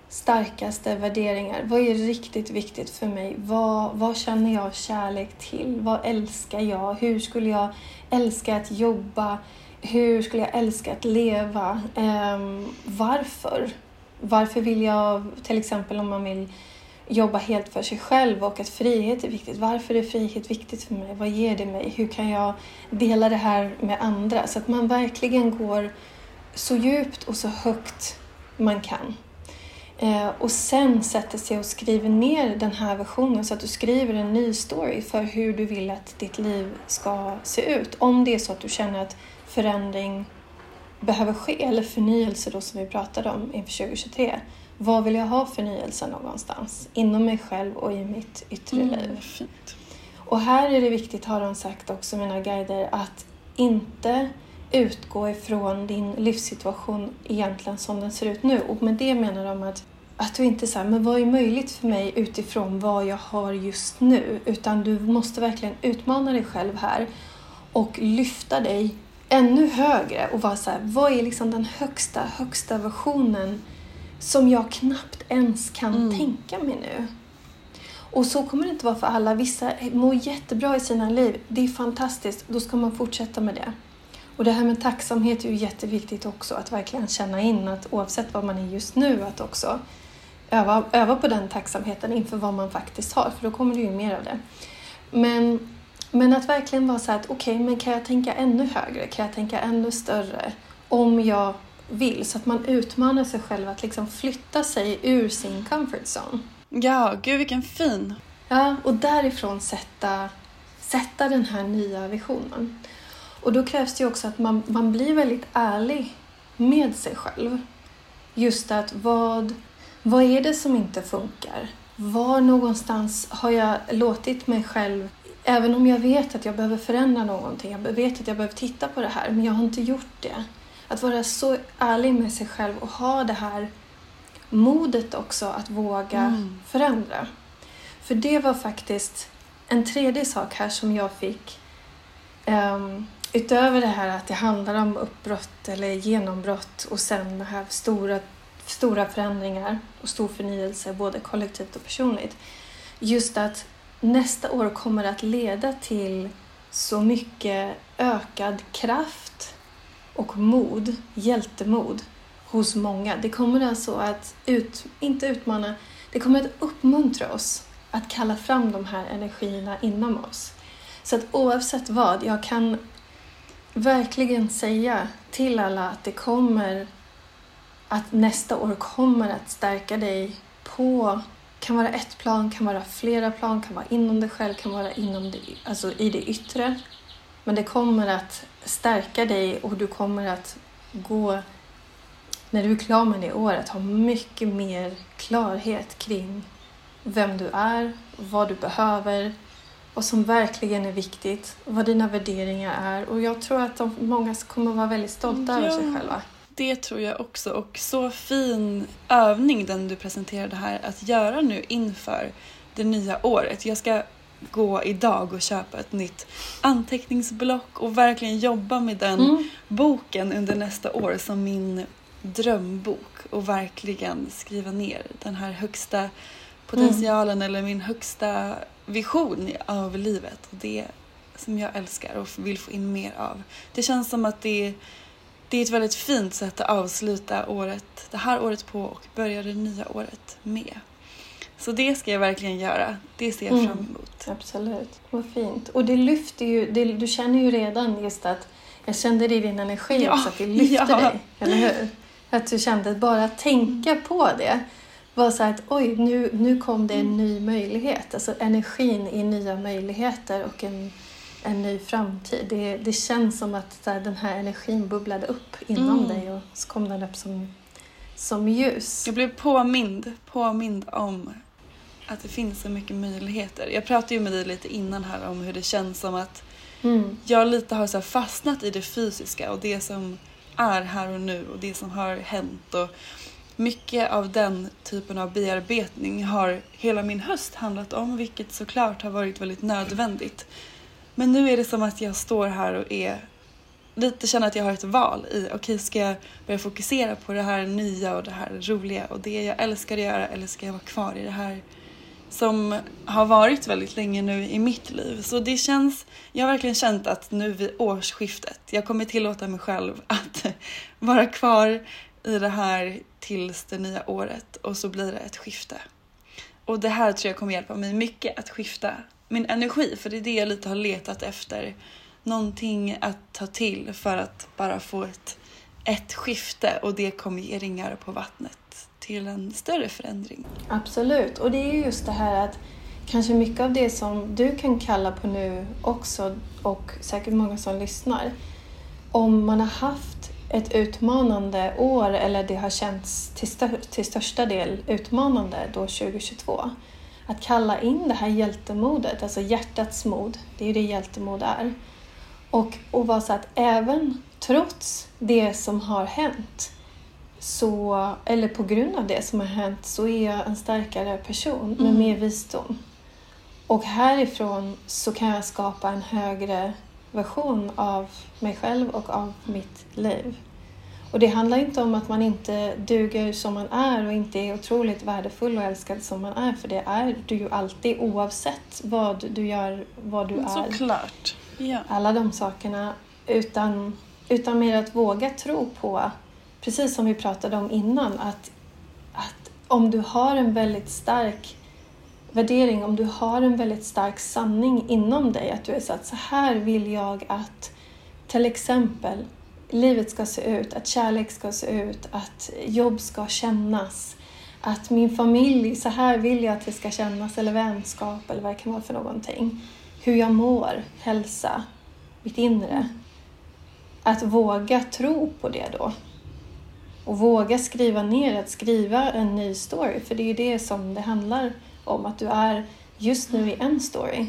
starkaste värderingar? Vad är riktigt viktigt för mig? Vad, vad känner jag kärlek till? Vad älskar jag? Hur skulle jag älska att jobba? Hur skulle jag älska att leva? Eh, varför? Varför vill jag, till exempel om man vill jobba helt för sig själv och att frihet är viktigt. Varför är frihet viktigt för mig? Vad ger det mig? Hur kan jag dela det här med andra? Så att man verkligen går så djupt och så högt man kan. Eh, och sen sätter sig och skriver ner den här versionen så att du skriver en ny story för hur du vill att ditt liv ska se ut. Om det är så att du känner att förändring behöver ske, eller förnyelse då som vi pratade om inför 2023. Vad vill jag ha förnyelse någonstans? Inom mig själv och i mitt yttre Mm, liv. fint. Och här är det viktigt, har de sagt också, mina guider, att inte utgå ifrån din livssituation egentligen som den ser ut nu. Och med det menar de att, att du inte säger men vad är möjligt för mig utifrån vad jag har just nu? Utan du måste verkligen utmana dig själv här och lyfta dig ännu högre och vara så här, vad är liksom den högsta, högsta versionen som jag knappt ens kan tänka mig nu? Och så kommer det inte vara för alla. Vissa mår jättebra i sina liv. Det är fantastiskt. Då ska man fortsätta med det. Och det här med tacksamhet är ju jätteviktigt också. Att verkligen känna in att oavsett vad man är just nu, att också öva, öva på den tacksamheten inför vad man faktiskt har. För då kommer det ju mer av det. Men, men att verkligen vara så att okej, men kan jag tänka ännu högre? Kan jag tänka ännu större? Om jag vill. Så att man utmanar sig själv att liksom flytta sig ur sin comfort zone. Ja, gud vilken fin. Ja, och därifrån sätta, sätta den här nya visionen. Och då krävs det ju också att man, man blir väldigt ärlig med sig själv. Just att vad, vad är det som inte funkar? Var någonstans har jag låtit mig själv, även om jag vet att jag behöver förändra någonting, jag vet att jag behöver titta på det här, men jag har inte gjort det. Att vara så ärlig med sig själv och ha det här modet också att våga Mm. förändra. För det var faktiskt en tredje sak här som jag fick ehm, utöver det här att det handlar om uppbrott eller genombrott och sen det här stora, stora förändringar och stor förnyelse både kollektivt och personligt. Just att nästa år kommer att leda till så mycket ökad kraft och mod, hjältemod hos många. Det kommer alltså att, ut, inte utmana, det kommer att uppmuntra oss att kalla fram de här energierna inom oss. Så att oavsett vad, jag kan verkligen säga till alla att det kommer att nästa år kommer att stärka dig på kan vara ett plan, kan vara flera plan, kan vara inom dig själv, kan vara inom det, alltså i det yttre. Men det kommer att stärka dig och du kommer att gå, när du är klar med det året, ha mycket mer klarhet kring vem du är, vad du behöver, vad som verkligen är viktigt, vad dina värderingar är. Och jag tror att de, många kommer vara väldigt stolta över sig Ja. själva. Det tror jag också. Och så fin övning den du presenterade här att göra nu inför det nya året. Jag ska gå idag och köpa ett nytt anteckningsblock och verkligen jobba med den Mm. boken under nästa år som min drömbok och verkligen skriva ner den här högsta potentialen eller min högsta vision av livet. Och det som jag älskar och vill få in mer av. Det känns som att det, det är ett väldigt fint sätt att avsluta året, det här året på och börja det nya året med. Så det ska jag verkligen göra. Det ser jag Mm. fram emot. Absolut, vad fint. Och det lyfter ju, det, du känner ju redan just att, jag kände det i din energi Ja, också, att det lyfter ja. dig, eller hur? Att du kände att bara tänka på det var så att oj, nu, nu kom det en ny möjlighet. Alltså energin i nya möjligheter och en, en ny framtid. Det, det känns som att här, den här energin bubblade upp inom Mm. dig och så kom den upp som, som ljus. Jag blev påmind, påmind om att det finns så mycket möjligheter. Jag pratade ju med dig lite innan här om hur det känns som att Mm. jag lite har så fastnat i det fysiska och det som är här och nu och det som har hänt. Och mycket av den typen av bearbetning har hela min höst handlat om, vilket såklart har varit väldigt nödvändigt. Men nu är det som att jag står här och är lite känner att jag har ett val i, okej okay, ska jag börja fokusera på det här nya och det här roliga och det jag älskar att göra eller ska jag vara kvar i det här som har varit väldigt länge nu i mitt liv. Så det känns, jag har verkligen känt att nu vid årsskiftet, jag kommer tillåta mig själv att vara kvar i det här tills det nya året och så blir det ett skifte. Och det här tror jag kommer hjälpa mig mycket att skifta min energi, för det är det jag lite har letat efter. Någonting att ta till för att bara få ett, ett skifte och det kommer ge ringar på vattnet till en större förändring. Absolut, och det är just det här att kanske mycket av det som du kan kalla på nu också och säkert många som lyssnar. Om man har haft ett utmanande år eller det har känts till, stör, till största del utmanande då 2022. Att kalla in det här hjältemodet, alltså hjärtats mod, det är ju det hjältemod är. Och, och vara så att även trots det som har hänt så, eller på grund av det som har hänt så är jag en starkare person med mm. mer visdom. Och härifrån så kan jag skapa en högre version av mig själv och av mitt liv. Och det handlar inte om att man inte duger som man är och inte är otroligt värdefull och älskad som man är, för det är du ju alltid oavsett vad du gör, vad du är. Såklart. Ja. Alla de sakerna. Utan, utan mer att våga tro på, precis som vi pratade om innan, att, att om du har en väldigt stark värdering, om du har en väldigt stark sanning inom dig, att du är så att så här vill jag att till exempel livet ska se ut, att kärlek ska se ut, att jobb ska kännas, att min familj, så här vill jag att det ska kännas, eller vänskap eller vad det kan vara för någonting. Hur jag mår, hälsa, mitt inre. Att våga tro på det då. Och våga skriva ner, att skriva en ny story, för det är ju det som det handlar om, att du är just nu i en story.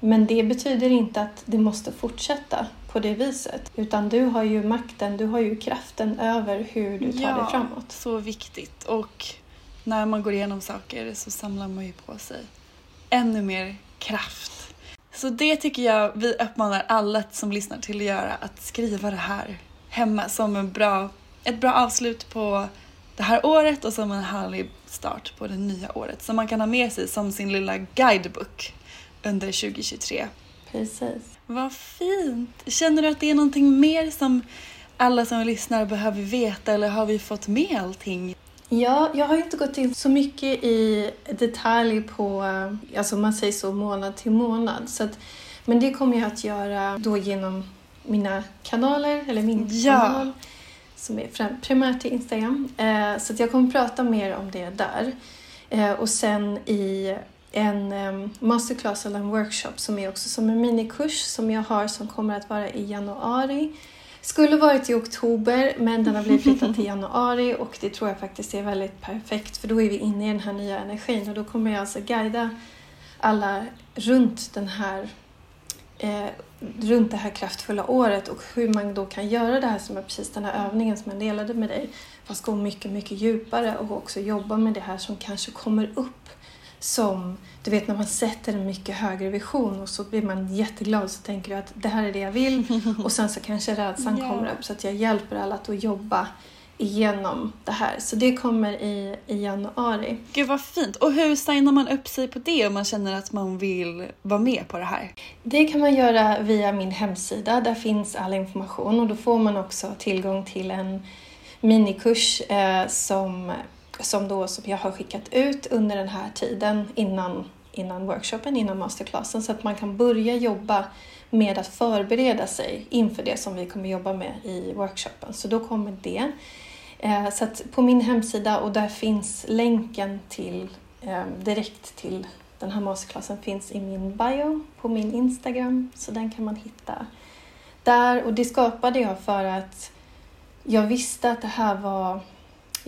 Men det betyder inte att det måste fortsätta på det viset. Utan du har ju makten, du har ju kraften över hur du tar ja, dig framåt. så viktigt. Och när man går igenom saker så samlar man ju på sig ännu mer kraft. Så det tycker jag vi uppmanar alla som lyssnar till att göra, att skriva det här hemma som en bra, ett bra avslut på det här året och som en härlig start på det nya året som man kan ha med sig som sin lilla guidebook under 2023. Precis. Vad fint! Känner du att det är någonting mer som alla som lyssnar behöver veta eller har vi fått med allting? Ja, jag har inte gått in så mycket i detalj på, alltså man säger så månad till månad. Så att, men det kommer jag att göra då genom mina kanaler, eller min ja. kanal som är primärt till Instagram. Eh, så jag kommer prata mer om det där. Eh, och sen i en masterclass eller en workshop som är också som en minikurs som jag har som kommer att vara i januari. Skulle varit i oktober men den har blivit flyttad till januari och det tror jag faktiskt är väldigt perfekt för då är vi inne i den här nya energin och då kommer jag alltså guida alla runt den här eh, runt det här kraftfulla året och hur man då kan göra det här som är precis den här övningen som jag delade med dig fast gå mycket, mycket djupare och också jobba med det här som kanske kommer upp som, du vet när man sätter en mycket högre vision och så blir man jätteglad så tänker du att det här är det jag vill och sen så kanske rädslan yeah. kommer upp så att jag hjälper alla att jobba igenom det här. Så det kommer i, i januari. Gud vad fint! Och hur signar man upp sig på det om man känner att man vill vara med på det här? Det kan man göra via min hemsida. Där finns all information och då får man också tillgång till en minikurs eh, som som, då, som jag har skickat ut under den här tiden innan, innan workshopen, innan masterclassen, så att man kan börja jobba med att förbereda sig inför det som vi kommer jobba med i workshopen. Så då kommer det. Eh, så att på min hemsida, och där finns länken till eh, direkt till den här masterclassen finns i min bio på min Instagram, så den kan man hitta där. Och det skapade jag för att jag visste att det här var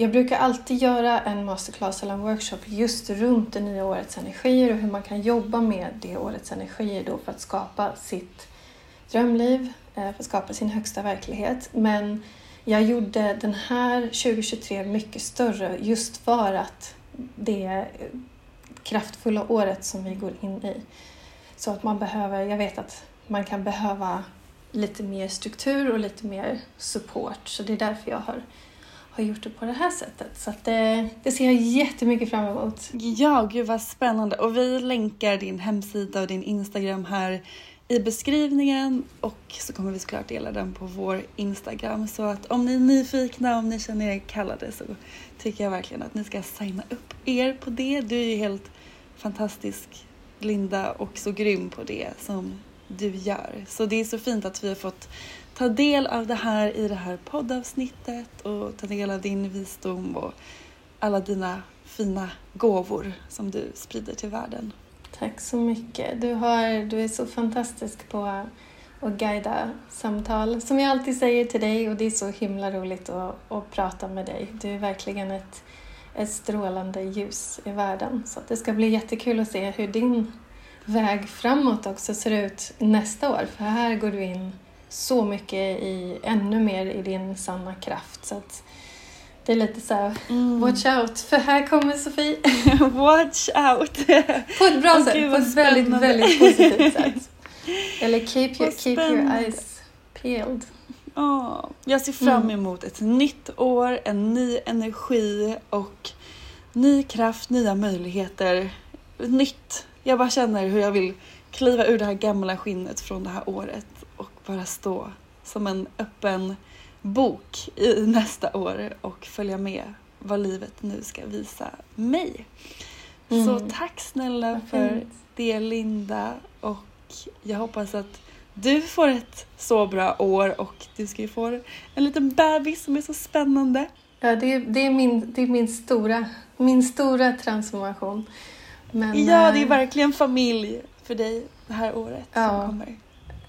jag brukar alltid göra en masterclass eller en workshop just runt det nya årets energier och hur man kan jobba med det årets energier då för att skapa sitt drömliv, eh, för att skapa sin högsta verklighet. Men jag gjorde den här 2023 mycket större just för att det är kraftfulla året som vi går in i. Så att man behöver, jag vet att man kan behöva lite mer struktur och lite mer support. Så det är därför jag har, har gjort det på det här sättet. Så att det, det ser jag jättemycket fram emot. Ja, gud vad spännande. Och vi länkar din hemsida och din Instagram här i beskrivningen och så kommer vi såklart dela den på vår Instagram. Så att om ni är nyfikna, om ni känner er kallade så tycker jag verkligen att ni ska signa upp er på det. Du är ju helt fantastisk Linda och så grym på det som du gör. Så det är så fint att vi har fått ta del av det här i det här poddavsnittet och ta del av din visdom och alla dina fina gåvor som du sprider till världen. Tack så mycket. Du, har, du är så fantastisk på att guida samtal. Som jag alltid säger till dig och det är så himla roligt att, att prata med dig. Du är verkligen ett, ett strålande ljus i världen. Så det ska bli jättekul att se hur din väg framåt också ser ut nästa år. För här går du in så mycket i, ännu mer i din sanna kraft. Så att det är lite så här, mm. watch out, för här kommer Sofie. watch out! på ett bra sätt, på ett väldigt, väldigt positivt sätt. Eller keep your, keep your eyes peeled. Oh, jag ser fram mm. emot ett nytt år, en ny energi och ny kraft, nya möjligheter. Nytt. Jag bara känner hur jag vill kliva ur det här gamla skinnet från det här året bara stå som en öppen bok i nästa år och följa med vad livet nu ska visa mig. Mm. Så tack snälla för det Linda och jag hoppas att du får ett så bra år och du ska ju få en liten bebis som är så spännande. Ja, det är, det är, min, det är min, stora, min stora transformation. Men, ja, det är eh, verkligen familj för dig det här året ja. som kommer.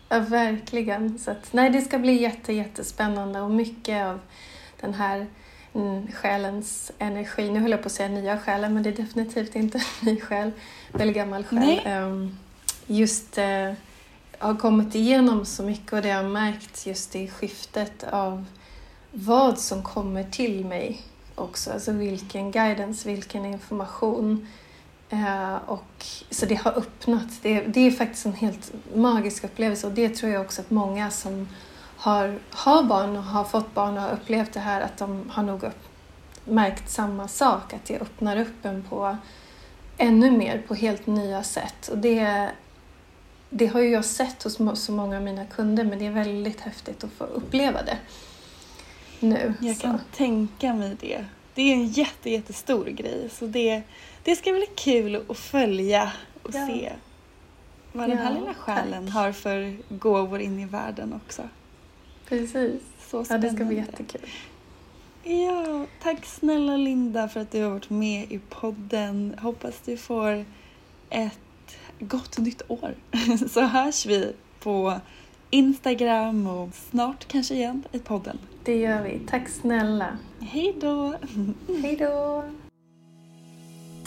Ja, verkligen. Så att, nej, det ska bli jätte, jättespännande och mycket av den här mm, själens energi. Nu höll jag på att säga nya själen, men det är definitivt inte en ny själ. Väldigt gammal själ. Um, just uh, har kommit igenom så mycket och det har märkt just i skiftet av vad som kommer till mig också. Alltså vilken guidance, vilken information Eh, och, så det har öppnat. Det, det, är faktiskt en helt magisk upplevelse och det tror jag också att många som har, har barn och har fått barn och har upplevt det här att de har nog upp, märkt samma sak, att det öppnar upp en på ännu mer på helt nya sätt. Och det, det har ju jag sett hos så många av mina kunder men det är väldigt häftigt att få uppleva det nu. Jag så. kan tänka mig det. Det är en jätte, jättestor grej så det det ska bli kul att följa och ja. se vad ja, den här lilla själen tack. har för gåvor in i världen också. Precis. Så spännande. Ja, det ska bli jättekul. Ja, tack snälla Linda för att du har varit med i podden. Hoppas du får ett gott nytt år. Så hörs vi på Instagram och snart kanske igen i podden. Det gör vi. Tack snälla. Hej då! Hej då!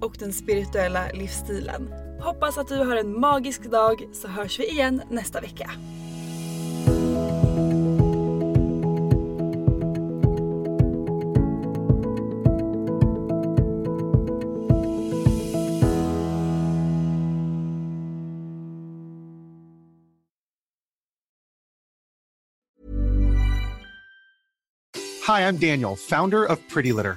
och den spirituella livsstilen. Hoppas att du har en magisk dag så hörs vi igen nästa vecka. Hi, I'm Daniel, founder of Pretty Litter.